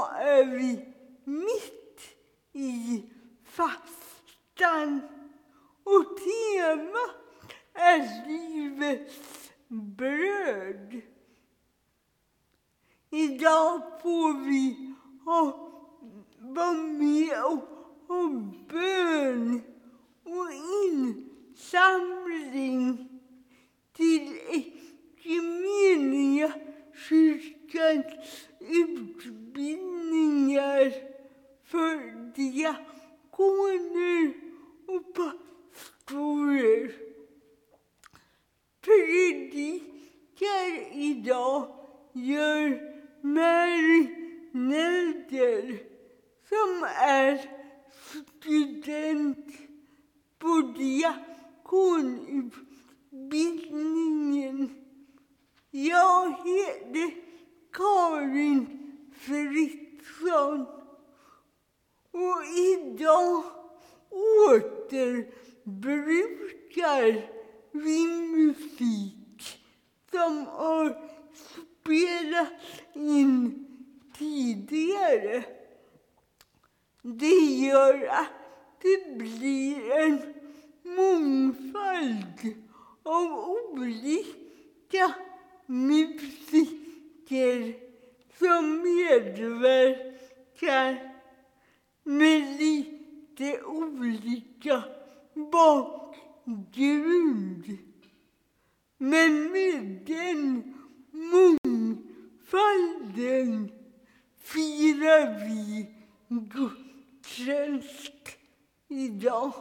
Idag är vi mitt i fastan och temat är livets bröd. Idag får vi ha, vara med och ha bön och insamling till Equmeniakyrkans utbildningar för diakoner och pastorer. Predikar idag gör Mary Nelder som är student på diakonutbildningen. Jag heter Karin Fritzson och idag återbrukar vi musik som har spelats in tidigare. Det gör att det blir en mångfald av olika musiker som medverkar med lite olika bakgrund. Men med den mångfalden firar vi gudstjänst idag.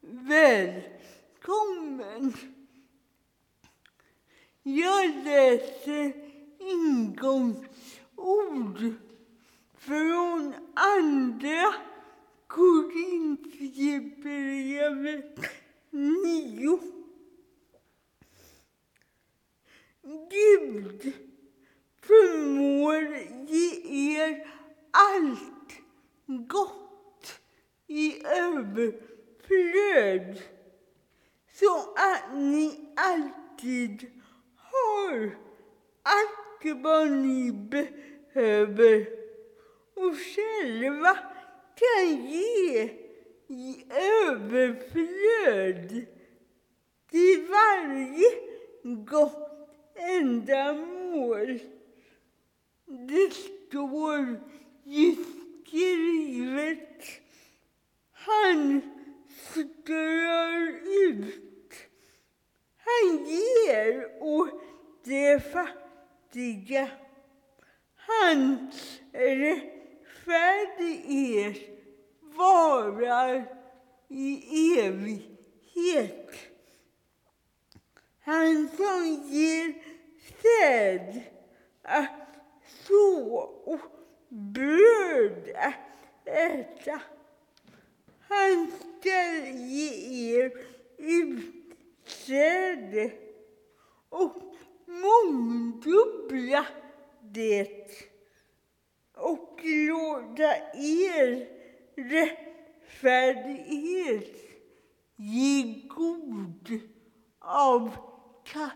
Välkommen! Jag läser ingångsord från Andra Korintierbrevet 9. Gud förmår ge er allt gott i överflöd så att ni alltid har allt vad ni behöver och själva kan ge i överflöd till varje gott ändamål. Det står ju skrivet. Han strör ut. Han ger åt de fattiga. Hans rättfärdighet varar i evighet. Han som ger säd att så och bröd att äta. Han skall ge er utsäde och mångdubbla det och låta er rättfärdighet ge god avkastning.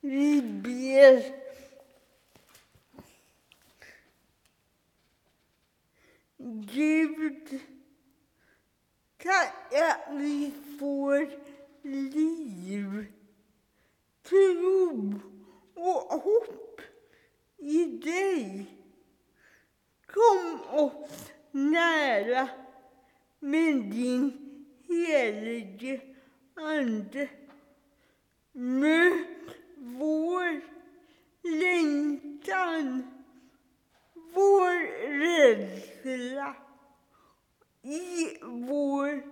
Vi ber. Gud, tack att vi får liv, tro och hopp i dig. Kom oss nära med din helige Ande. Möt vår längtan, vår rädsla i vår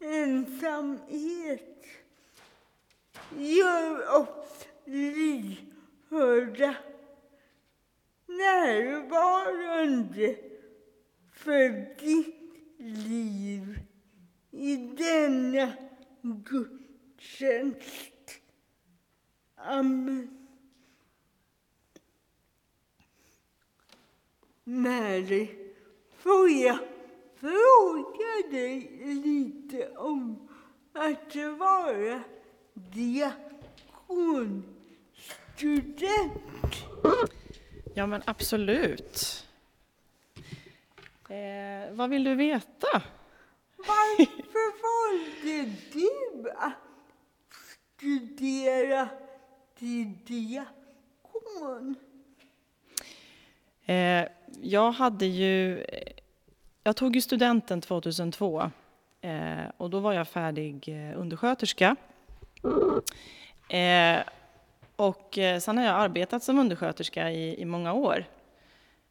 ensamhet. Gör oss lyhörda, närvarande för ditt liv i denna gudstjänst. Amen. Dig. Får jag fråga dig lite om att vara diakonstudent? Ja, men absolut. Eh, vad vill du veta? Varför valde du att studera till diakon? Eh, jag hade ju... Jag tog ju studenten 2002 eh, och då var jag färdig eh, undersköterska. Eh, och eh, sen har jag arbetat som undersköterska i, i många år.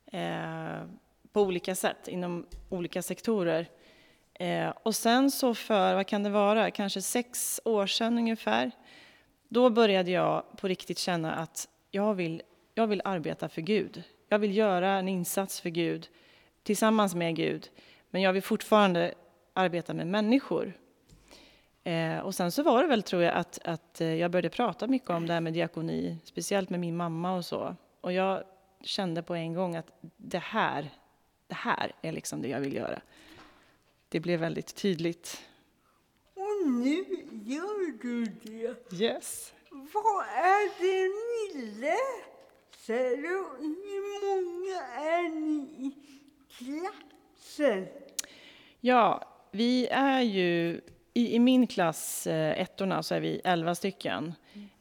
Eh, på olika sätt, inom olika sektorer. Eh, och sen så för, vad kan det vara, kanske sex år sedan ungefär, då började jag på riktigt känna att jag vill, jag vill arbeta för Gud. Jag vill göra en insats för Gud tillsammans med Gud. Men jag vill fortfarande arbeta med människor. Eh, och sen så var det väl, tror jag, att, att eh, jag började prata mycket om det här med diakoni, speciellt med min mamma och så. Och jag kände på en gång att det här, det här är liksom det jag vill göra. Det blev väldigt tydligt. Och nu gör du det. Yes. Vad är det ni klasser och hur många är ni i klassen? Ja, vi är ju i, i min klass, eh, ettorna, så är vi elva stycken.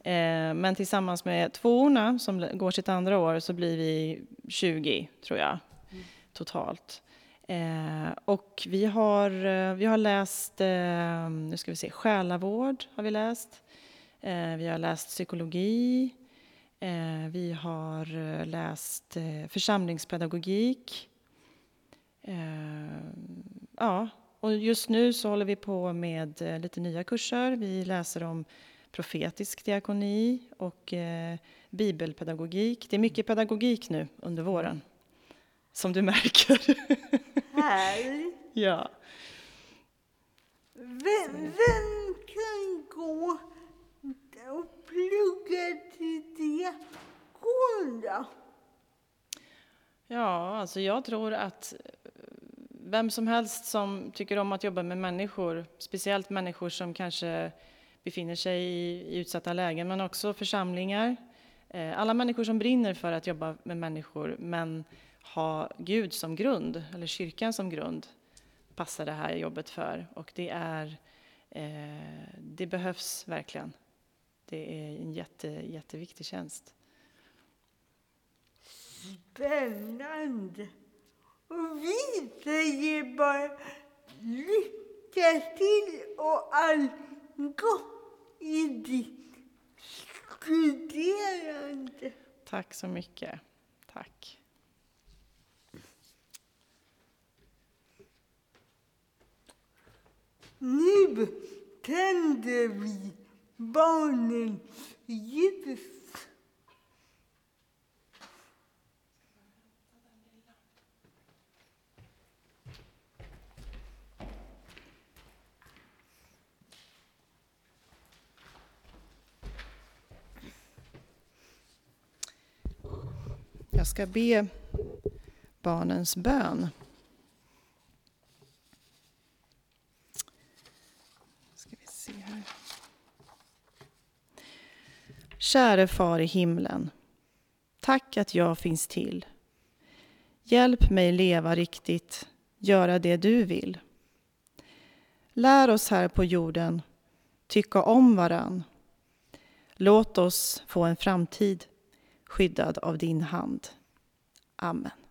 Mm. men tillsammans med tvåorna som går sitt andra år så blir vi 20, tror jag, totalt. Eh, och vi har, eh, vi har läst, eh, nu ska vi se, själavård har vi läst. Eh, vi har läst psykologi. Eh, vi har eh, läst eh, församlingspedagogik. Ja, och just nu så håller vi på med lite nya kurser. Vi läser om profetisk diakoni och bibelpedagogik. Det är mycket pedagogik nu under våren, som du märker. Härligt. ja. Vem, vem kan gå och plugga till diakon då? ja, alltså jag tror att eh, vem som helst som tycker om att jobba med människor, speciellt människor som kanske befinner sig i, i utsatta lägen, men också församlingar. Eh, alla människor som brinner för att jobba med människor, men ha Gud som grund, eller kyrkan som grund, passar det här jobbet för. Och det är, eh, det behövs verkligen. Det är en jätte, jätteviktig tjänst. Spännande. Och vi säger bara lycka till och allt gott i ditt studerande. Tack så mycket. Tack. Nu tänder vi barnens ljus. Jag ska be barnens bön. Ska vi se här. Käre far i himlen. Tack att jag finns till. Hjälp mig leva riktigt, göra det du vill. Lär oss här på jorden tycka om varann. Låt oss få en framtid skyddad av din hand. Amen.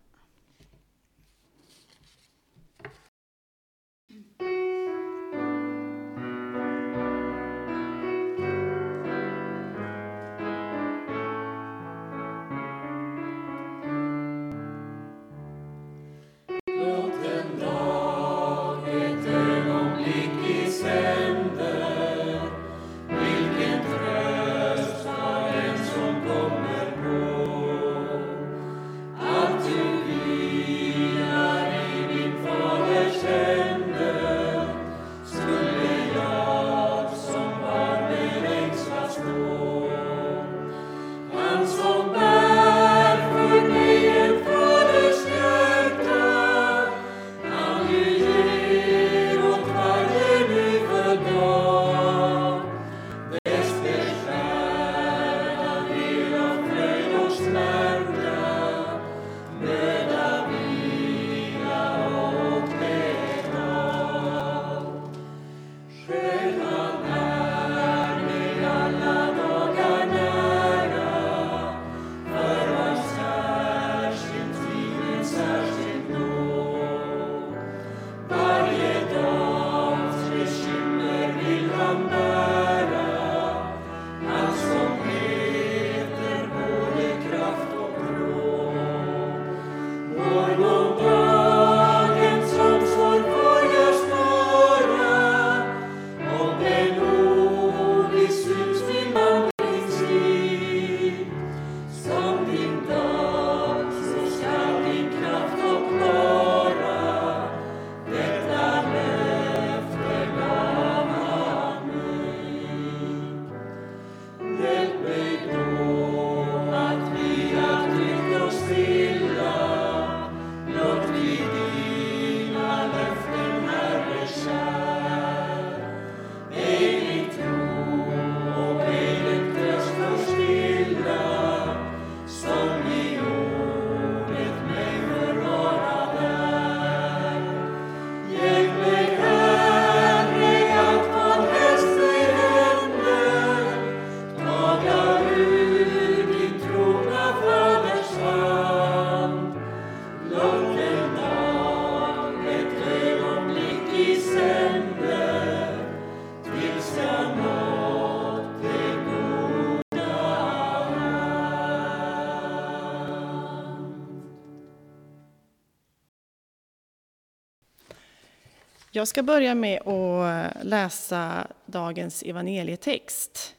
Jag ska börja med att läsa dagens evangelietext.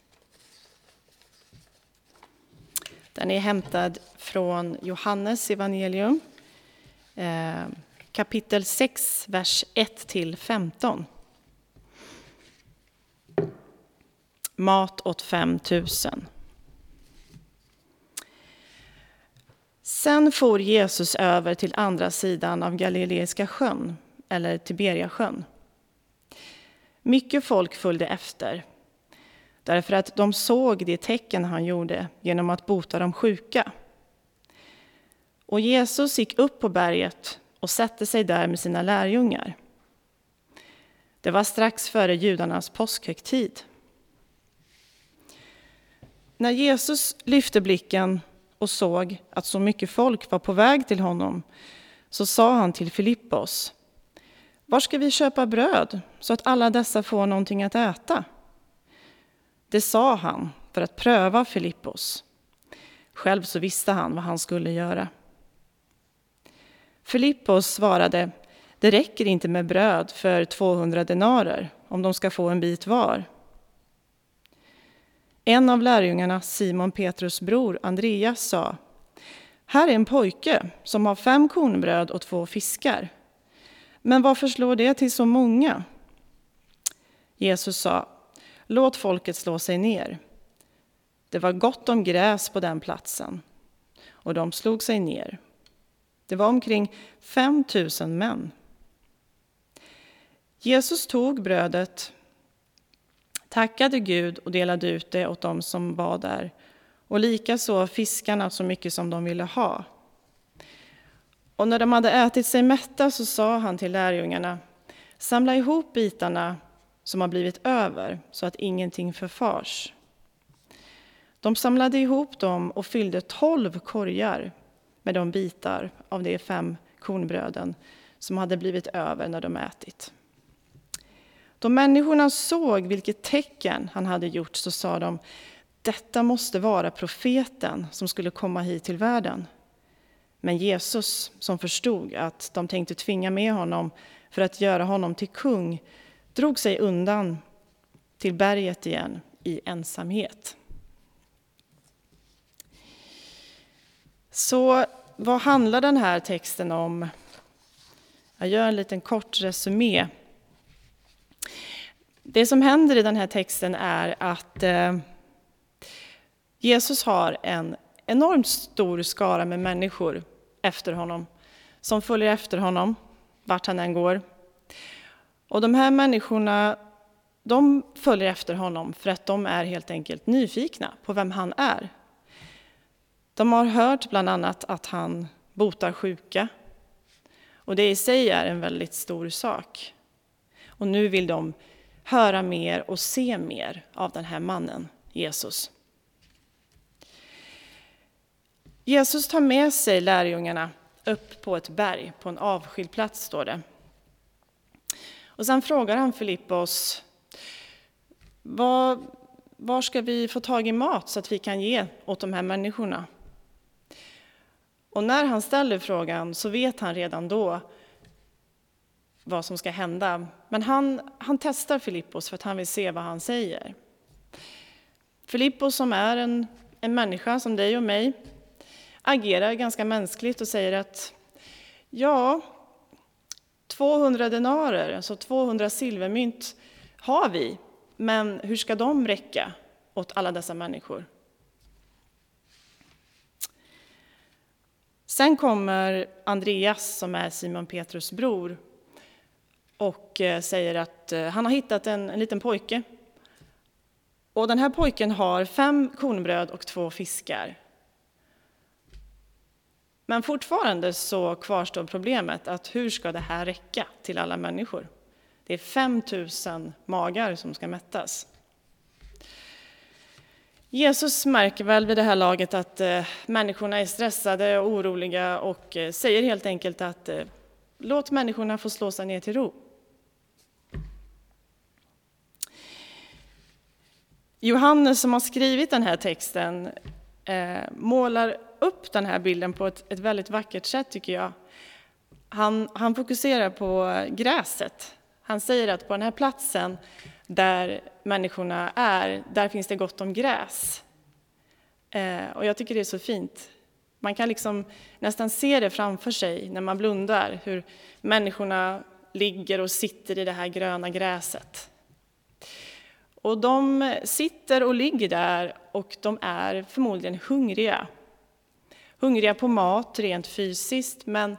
Den är hämtad från Johannes evangelium, eh, kapitel 6, vers 1 15. Mat åt 5000. Sen for Jesus över till andra sidan av Galileiska sjön, eller Tiberiasjön. Mycket folk följde efter, därför att de såg de tecken han gjorde genom att bota de sjuka. Och Jesus gick upp på berget och satte sig där med sina lärjungar. Det var strax före judarnas påskhögtid. När Jesus lyfte blicken och såg att så mycket folk var på väg till honom så sa han till Filippos var ska vi köpa bröd så att alla dessa får någonting att äta? Det sa han för att pröva Filippos. Själv så visste han vad han skulle göra. Filippos svarade Det räcker inte med bröd för 200 denarer om de ska få en bit var. En av lärjungarna, Simon Petrus bror Andreas, sa Här är en pojke som har fem kornbröd och två fiskar. Men varför slår det till så många? Jesus sa Låt folket slå sig ner. Det var gott om gräs på den platsen, och de slog sig ner. Det var omkring fem tusen män. Jesus tog brödet tackade Gud och delade ut det åt dem som var där, och likaså fiskarna så mycket som de ville ha. Och när de hade ätit sig mätta så sa han till lärjungarna, samla ihop bitarna som har blivit över, så att ingenting förfars. De samlade ihop dem och fyllde tolv korgar med de bitar av de fem kornbröden som hade blivit över när de ätit. Då människorna såg vilket tecken han hade gjort så sa de detta måste vara profeten som skulle komma hit till världen. Men Jesus, som förstod att de tänkte tvinga med honom för att göra honom till kung, drog sig undan till berget igen i ensamhet. Så vad handlar den här texten om? Jag gör en liten kort resumé. Det som händer i den här texten är att eh, Jesus har en enormt stor skara med människor efter honom, som följer efter honom vart han än går. Och de här människorna de följer efter honom för att de är helt enkelt nyfikna på vem han är. De har hört bland annat att han botar sjuka. Och det i sig är en väldigt stor sak. Och nu vill de höra mer och se mer av den här mannen, Jesus. Jesus tar med sig lärjungarna upp på ett berg, på en avskild plats, står det. Och sen frågar han Filippos, var, var ska vi få tag i mat så att vi kan ge åt de här människorna? Och när han ställer frågan så vet han redan då vad som ska hända. Men han, han testar Filippos för att han vill se vad han säger. Filippos som är en, en människa som dig och mig agerar ganska mänskligt och säger att ja, 200 denarer, alltså 200 silvermynt har vi, men hur ska de räcka åt alla dessa människor? Sen kommer Andreas som är Simon Petrus bror och eh, säger att eh, han har hittat en, en liten pojke. Och den här pojken har fem kornbröd och två fiskar. Men fortfarande så kvarstår problemet att hur ska det här räcka till alla människor? Det är 5000 magar som ska mättas. Jesus märker väl vid det här laget att eh, människorna är stressade och oroliga och eh, säger helt enkelt att eh, låt människorna få slå sig ner till ro. Johannes som har skrivit den här texten målar upp den här bilden på ett, ett väldigt vackert sätt tycker jag. Han, han fokuserar på gräset. Han säger att på den här platsen där människorna är, där finns det gott om gräs. Eh, och jag tycker det är så fint. Man kan liksom nästan se det framför sig när man blundar, hur människorna ligger och sitter i det här gröna gräset. Och de sitter och ligger där och de är förmodligen hungriga. Hungriga på mat rent fysiskt, men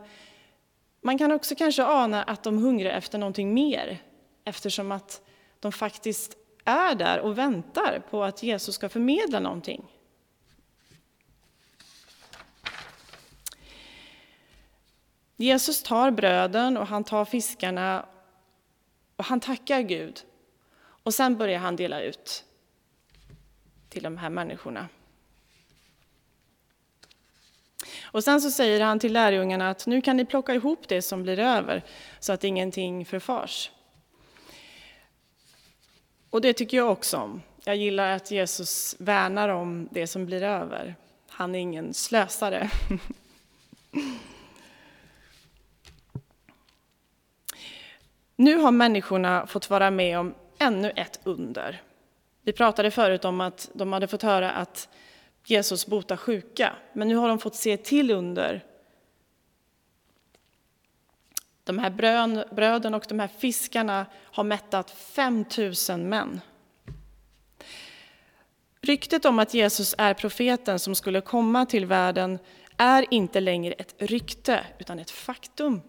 man kan också kanske ana att de hungrar efter någonting mer, eftersom att de faktiskt är där och väntar på att Jesus ska förmedla någonting. Jesus tar bröden och han tar fiskarna och han tackar Gud. Och sen börjar han dela ut till de här människorna. Och sen så säger han till lärjungarna att nu kan ni plocka ihop det som blir över så att ingenting förfars. Och det tycker jag också om. Jag gillar att Jesus värnar om det som blir över. Han är ingen slösare. Nu har människorna fått vara med om ännu ett under. Vi pratade förut om att de hade fått höra att Jesus botar sjuka, men nu har de fått se till under. De här bröden och de här fiskarna har mättat 5000 män. Ryktet om att Jesus är profeten som skulle komma till världen är inte längre ett rykte, utan ett faktum.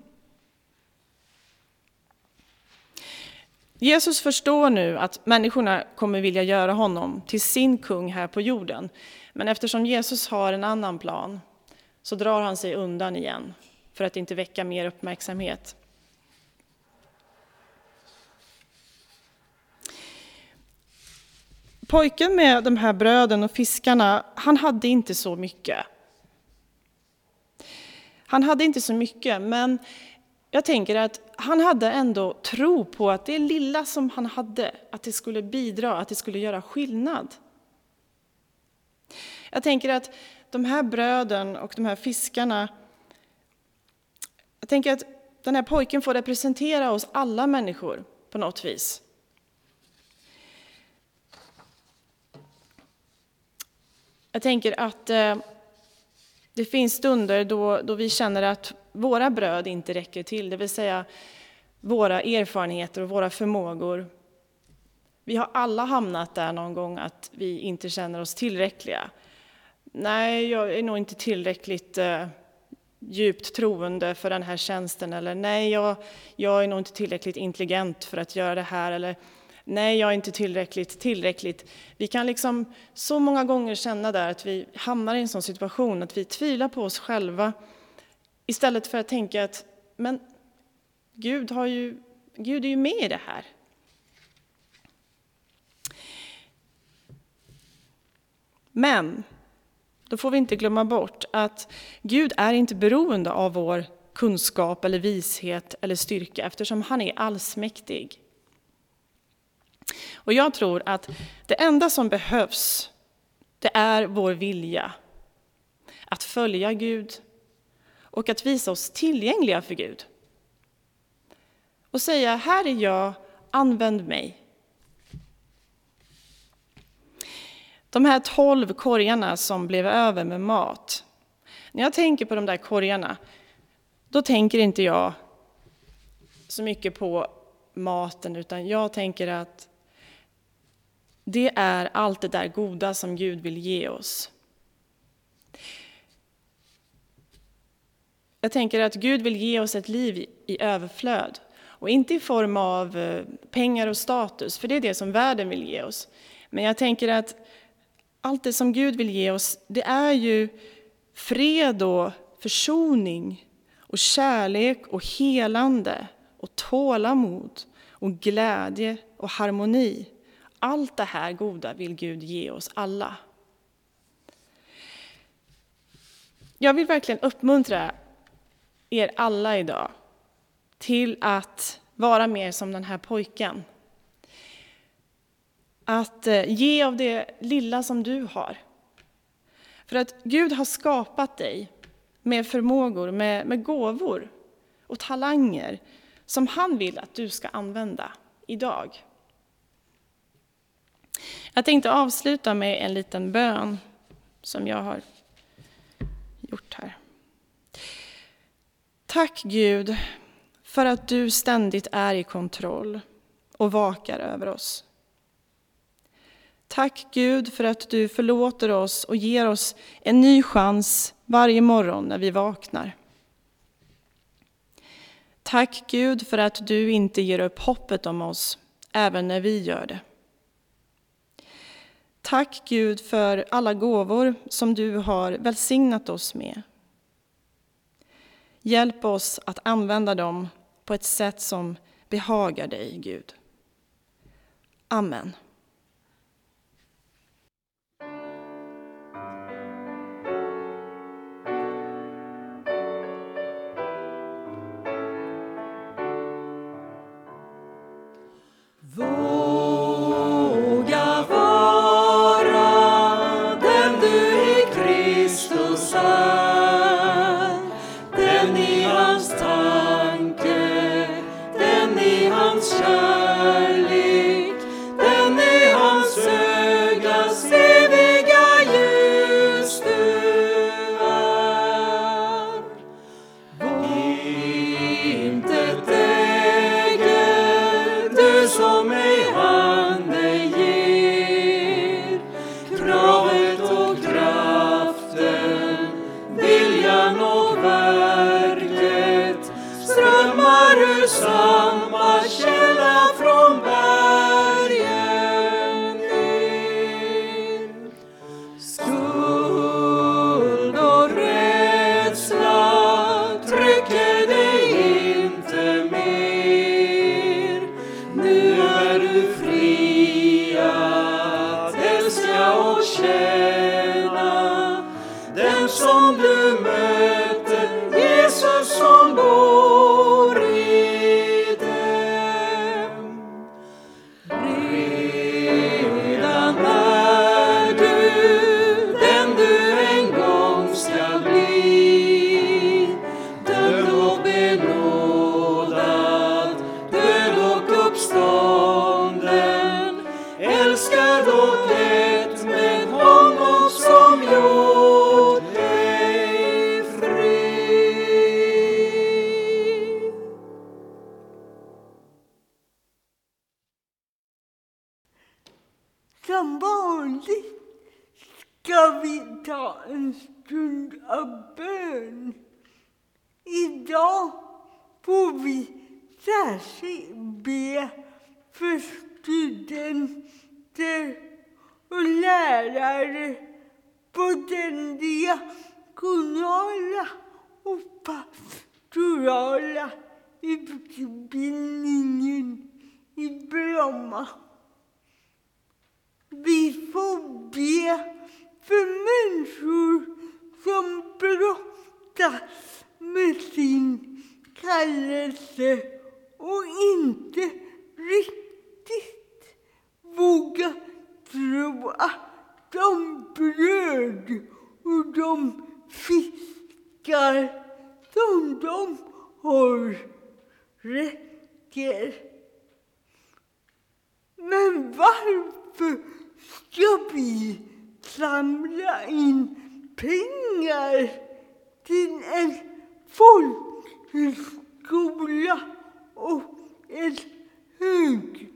Jesus förstår nu att människorna kommer vilja göra honom till sin kung här på jorden. Men eftersom Jesus har en annan plan så drar han sig undan igen för att inte väcka mer uppmärksamhet. Pojken med de här bröden och fiskarna, han hade inte så mycket. Han hade inte så mycket, men jag tänker att han hade ändå tro på att det lilla som han hade, att det skulle bidra, att det skulle göra skillnad. Jag tänker att de här bröden och de här fiskarna, jag tänker att den här pojken får representera oss alla människor på något vis. Jag tänker att eh, det finns stunder då, då vi känner att våra bröd inte räcker till, det vill säga våra erfarenheter och våra förmågor. Vi har alla hamnat där någon gång att vi inte känner oss tillräckliga. Nej, jag är nog inte tillräckligt eh, djupt troende för den här tjänsten, eller nej, jag, jag är nog inte tillräckligt intelligent för att göra det här, eller nej, jag är inte tillräckligt tillräckligt. Vi kan liksom så många gånger känna där att vi hamnar i en sån situation att vi tvivlar på oss själva istället för att tänka att men Gud, har ju, Gud är ju med i det här. Men då får vi inte glömma bort att Gud är inte beroende av vår kunskap eller vishet eller styrka eftersom han är allsmäktig. Och jag tror att det enda som behövs, det är vår vilja att följa Gud och att visa oss tillgängliga för Gud. Och säga, här är jag, använd mig. De här tolv korgarna som blev över med mat. När jag tänker på de där korgarna, då tänker inte jag så mycket på maten, utan jag tänker att det är allt det där goda som Gud vill ge oss. Jag tänker att Gud vill ge oss ett liv i överflöd. Och inte i form av eh, pengar och status, för det är det som världen vill ge oss. Men jag tänker att allt det som Gud vill ge oss, det är ju fred och försoning och kärlek och helande och tålamod och glädje och harmoni. Allt det här goda vill Gud ge oss alla. Jag vill verkligen uppmuntra er alla idag till att vara mer som den här pojken. Att eh, ge av det lilla som du har. För att Gud har skapat dig med förmågor, med, med gåvor och talanger som han vill att du ska använda idag. Jag tänkte avsluta med en liten bön som jag har gjort här. Tack Gud för att du ständigt är i kontroll och vakar över oss. Tack Gud för att du förlåter oss och ger oss en ny chans varje morgon när vi vaknar. Tack Gud för att du inte ger upp hoppet om oss, även när vi gör det. Tack Gud för alla gåvor som du har välsignat oss med. Hjälp oss att använda dem på ett sätt som behagar dig, Gud. Amen. Mamma. Vi får be för människor som brottas med sin kallelse och inte riktigt vågar tro att de bröd och de fiskar som de har räcker. Men varför ska vi samla in pengar till en folkhögskola och en högskola.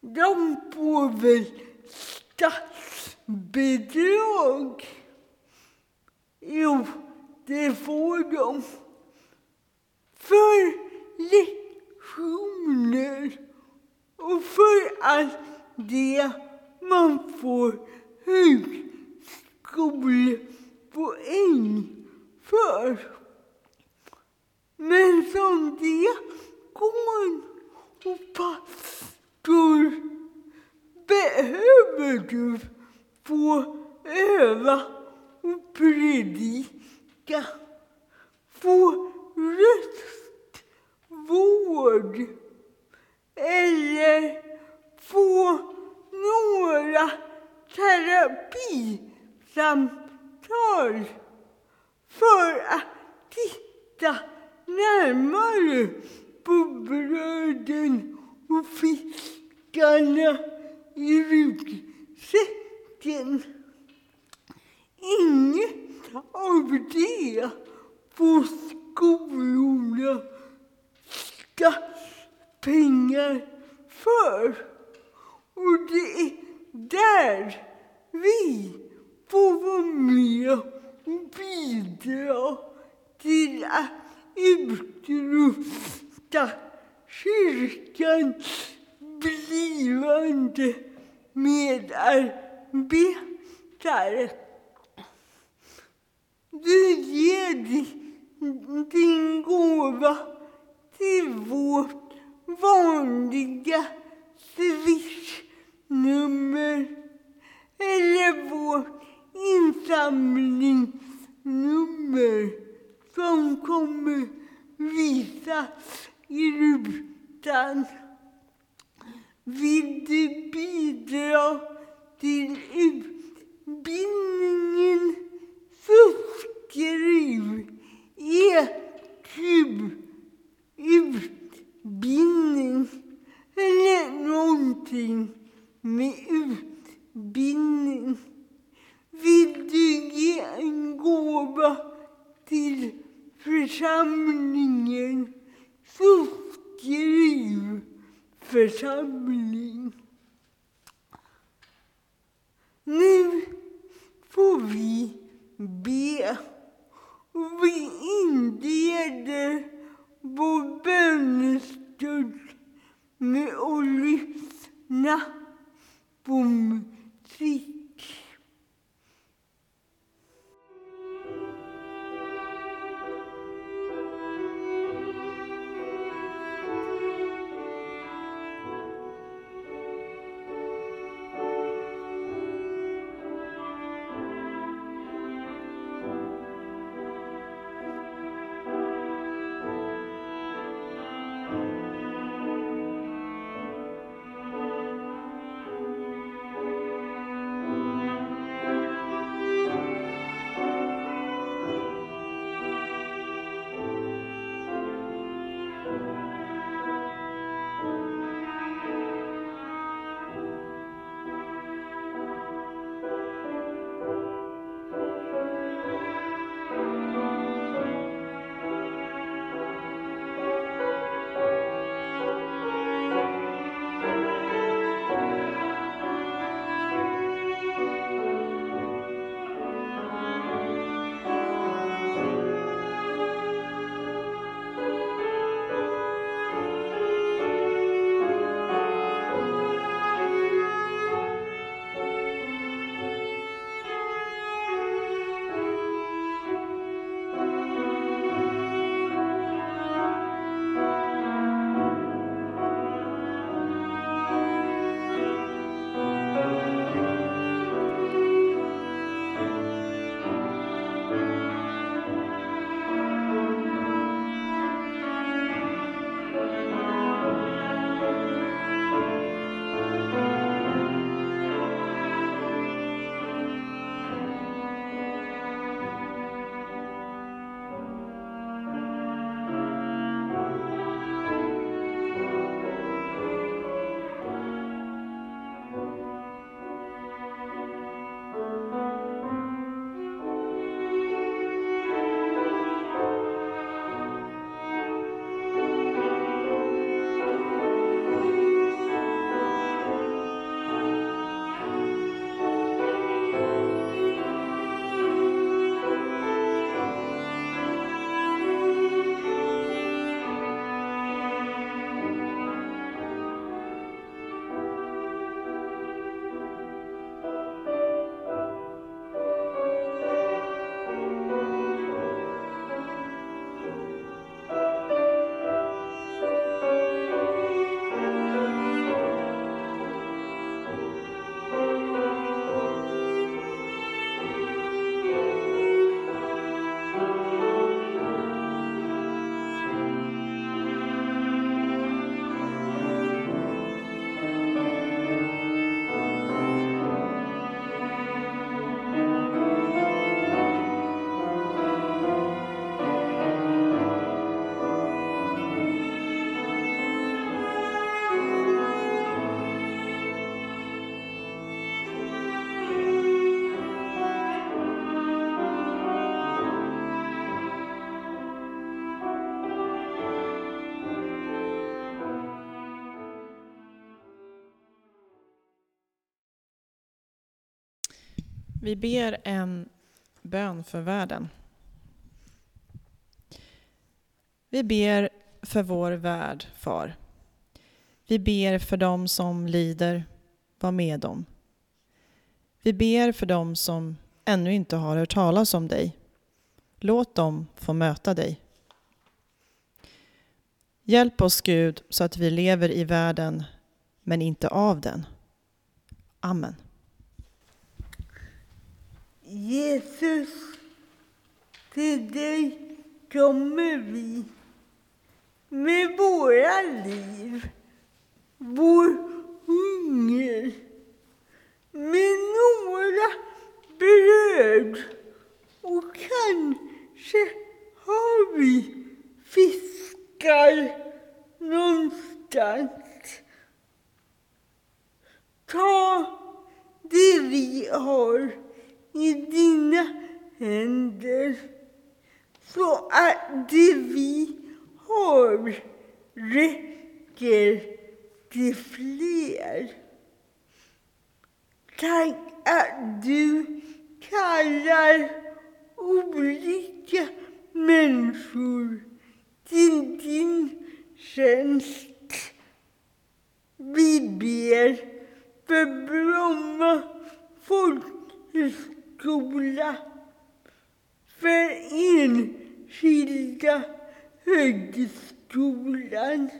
De får väl statsbidrag? Jo, det får de. För lektioner och för allt det man får högskolepoäng för. Men som diakon och pastor behöver du få öva och predika, få vård eller få några terapisamtal för att titta närmare på bröden och fiskarna i ryggsäcken. Inget av det får skolorna skattepengar för. Och det är där vi får vara med och bidra till att utrusta kyrkans blivande medarbetare. Du ger din gåva till vårt vanliga swishnummer eller vårt insamlingsnummer som kommer visas i rutan. Vill du bidra till utbildningen så skriv EQ utbildning eller någonting med utbildning. Vill du ge en gåva till församlingen så skriv församling. Nu får vi be. Och vi inleder vår bönestund med att lyssna på musik. Vi ber en bön för världen. Vi ber för vår värld, Far. Vi ber för dem som lider, var med dem. Vi ber för dem som ännu inte har hört talas om dig. Låt dem få möta dig. Hjälp oss Gud så att vi lever i världen men inte av den. Amen. Jesus, till dig kommer vi med våra liv, vår hunger, med några bröd och kanske har vi fiskar någonstans. Ta det vi har i dina händer så att det vi har räcker till fler. Tack att du kallar olika människor till din tjänst. Vi ber för Bromma folkhögskola, för enskilda högskolan,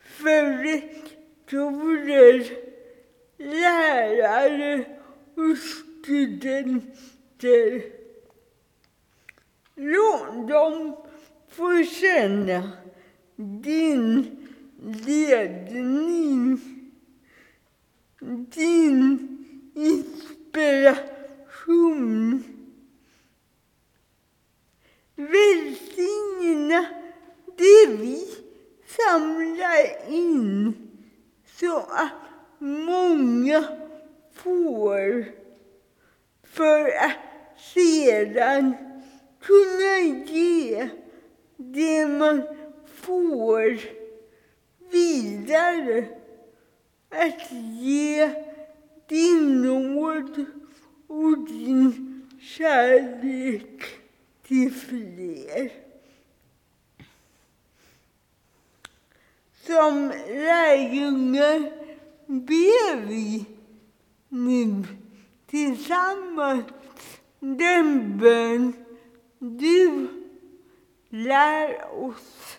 för rektorer, lärare och studenter. Låt dem få känna din ledning, din inspiration. Välsigna det vi samlar in så att många får för att sedan kunna ge det man får vidare. Att ge din nåd och din kärlek till fler. Som lärjungar ber vi nu tillsammans den bön du lär oss.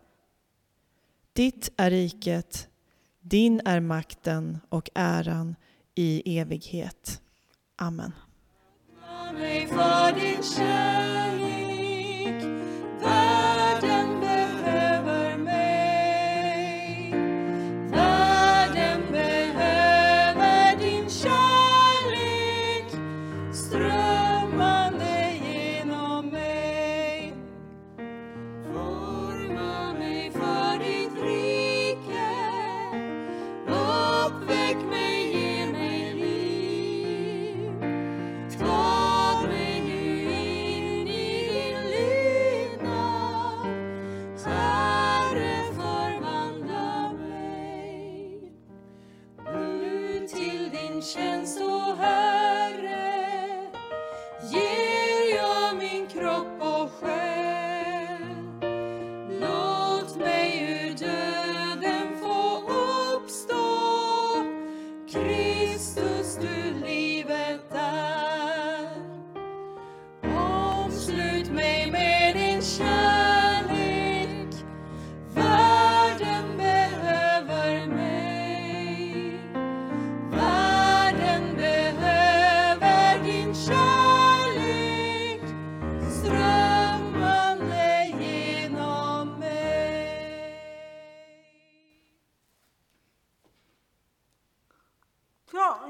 Ditt är riket, din är makten och äran i evighet. Amen.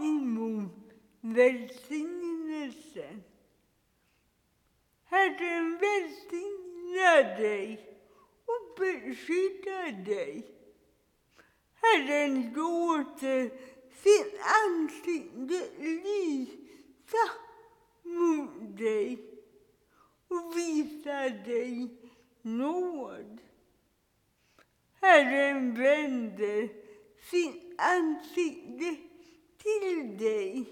Emot välsignelsen. Herren välsignar dig och beskyddar dig. Herren låter sin ansikte lysa mot dig och visar dig nåd. Herren vänder sin ansikte till dig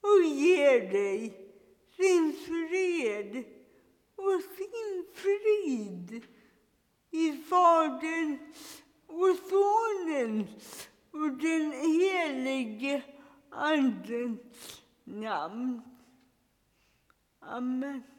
och ger dig sin fred och sin frid i Faderns och Sonens och den helige Andens namn. Amen.